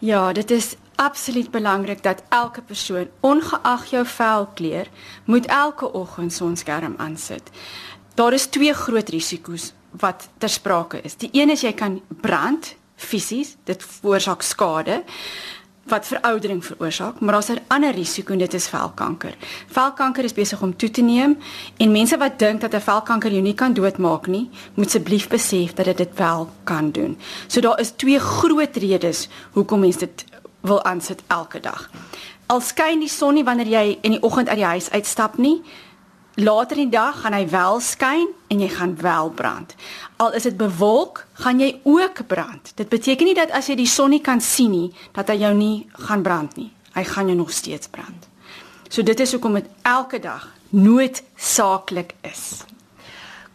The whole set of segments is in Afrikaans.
Ja, dit is absoluut belangrik dat elke persoon, ongeag jou velkleur, moet elke oggend sonskerm aansit. Daar is twee groot risiko's wat ter sprake is. Die een is jy kan brand fisies, dit veroorsaak skade wat veroudering veroorsaak, maar daar's 'n ander risiko en dit is velkanker. Velkanker is besig om toe te neem en mense wat dink dat 'n velkanker jou nie kan doodmaak nie, moet asseblief besef dat dit wel kan doen. So daar is twee groot redes hoekom mense dit wil aansit elke dag. Al skyn die son nie wanneer jy in die oggend uit die huis uitstap nie, later in die dag gaan hy wel skyn en jy gaan wel brand. Al is dit bewolk, gaan jy ook brand. Dit beteken nie dat as jy die son nie kan sien nie, dat hy jou nie gaan brand nie. Hy gaan jou nog steeds brand. So dit is hoekom dit elke dag noodsaaklik is.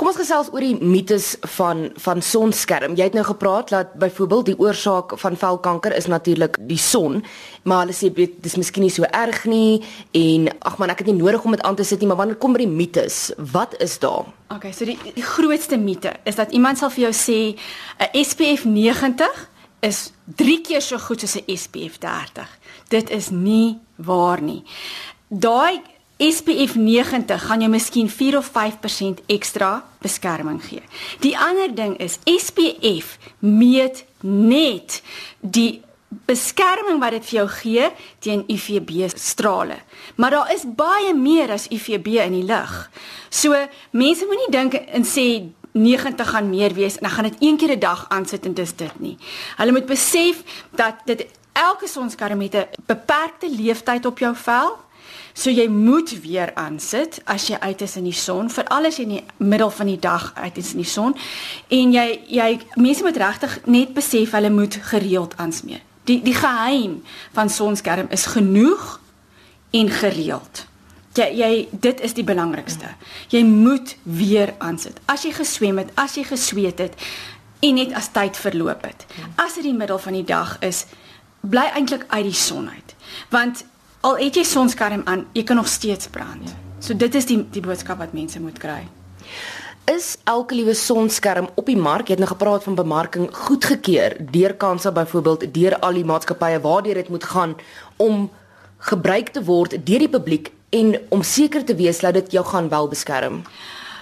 Kom ons gesels oor die mites van van sonskerm. Jy het nou gepraat dat byvoorbeeld die oorsaak van velkanker is natuurlik die son, maar hulle sê dit is miskien nie so erg nie en ag man, ek het nie nodig om dit aan te sit nie, maar wanneer kom by die mites, wat is daar? Okay, so die, die grootste mite is dat iemand sal vir jou sê 'n SPF 90 is 3 keer so goed soos 'n SPF 30. Dit is nie waar nie. Daai SPF 90 gaan jou miskien 4 of 5% ekstra beskerming gee. Die ander ding is SPF meet net die beskerming wat dit vir jou gee teen UVB strale. Maar daar is baie meer as UVB in die lug. So mense moenie dink en sê 90 gaan meer wees en dan gaan dit een keer 'n dag aansit en dis dit nie. Hulle moet besef dat dit elke sonskerm het 'n beperkte lewensduur op jou vel So jy moet weer aansit as jy uit is in die son, veral as jy in die middel van die dag uit is in die son. En jy jy mense moet regtig net besef hulle moet gereeld aansmeer. Die die geheim van sonskerm is genoeg en gereeld. Jy jy dit is die belangrikste. Jy moet weer aansit. As jy geswem het, as jy gesweet het en net as tyd verloop het. As dit die middel van die dag is, bly eintlik uit die son uit. Want al het jy sonskerm aan, jy kan nog steeds brand. So dit is die die boodskap wat mense moet kry. Is elke liewe sonskerm op die mark, jy het nou gepraat van bemarking, goedgekeur deur Kansa byvoorbeeld deur al die maatskappye waardeur dit moet gaan om gebruik te word deur die publiek en om seker te wees dat dit jou gaan wel beskerm.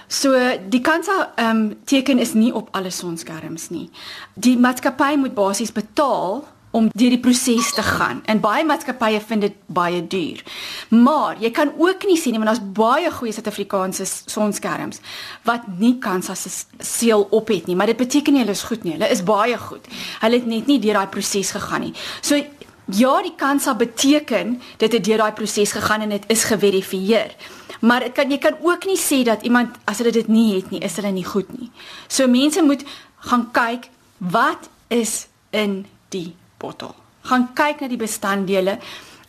So die Kansa ehm um, teken is nie op alle sonskerms nie. Die maatskappy moet basies betaal om deur die proses te gaan. En baie maatskappye vind dit baie duur. Maar jy kan ook nie sien nie want daar's baie goeie Suid-Afrikaanse sonskerms wat nie kans as 'n seël op het nie, maar dit beteken nie hulle is goed nie. Hulle is baie goed. Hulle het net nie deur daai proses gegaan nie. So ja, die kans sal beteken dit het deur daai proses gegaan en dit is geverifieer. Maar dit kan jy kan ook nie sê dat iemand as hulle dit nie het nie, is hulle nie goed nie. So mense moet gaan kyk wat is in die bottel. Gaan kyk na die bestanddele.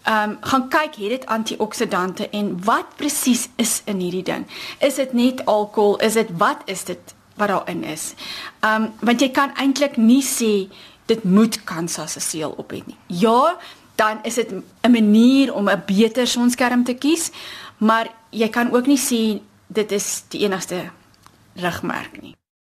Ehm um, gaan kyk het dit antioksidante en wat presies is in hierdie ding? Is dit net alkohol? Is dit wat is dit wat daarin is? Ehm um, want jy kan eintlik nie sê dit moet kansa se seël op het nie. Ja, dan is dit 'n manier om 'n beter sonskerm te kies, maar jy kan ook nie sê dit is die enigste rigmerk nie.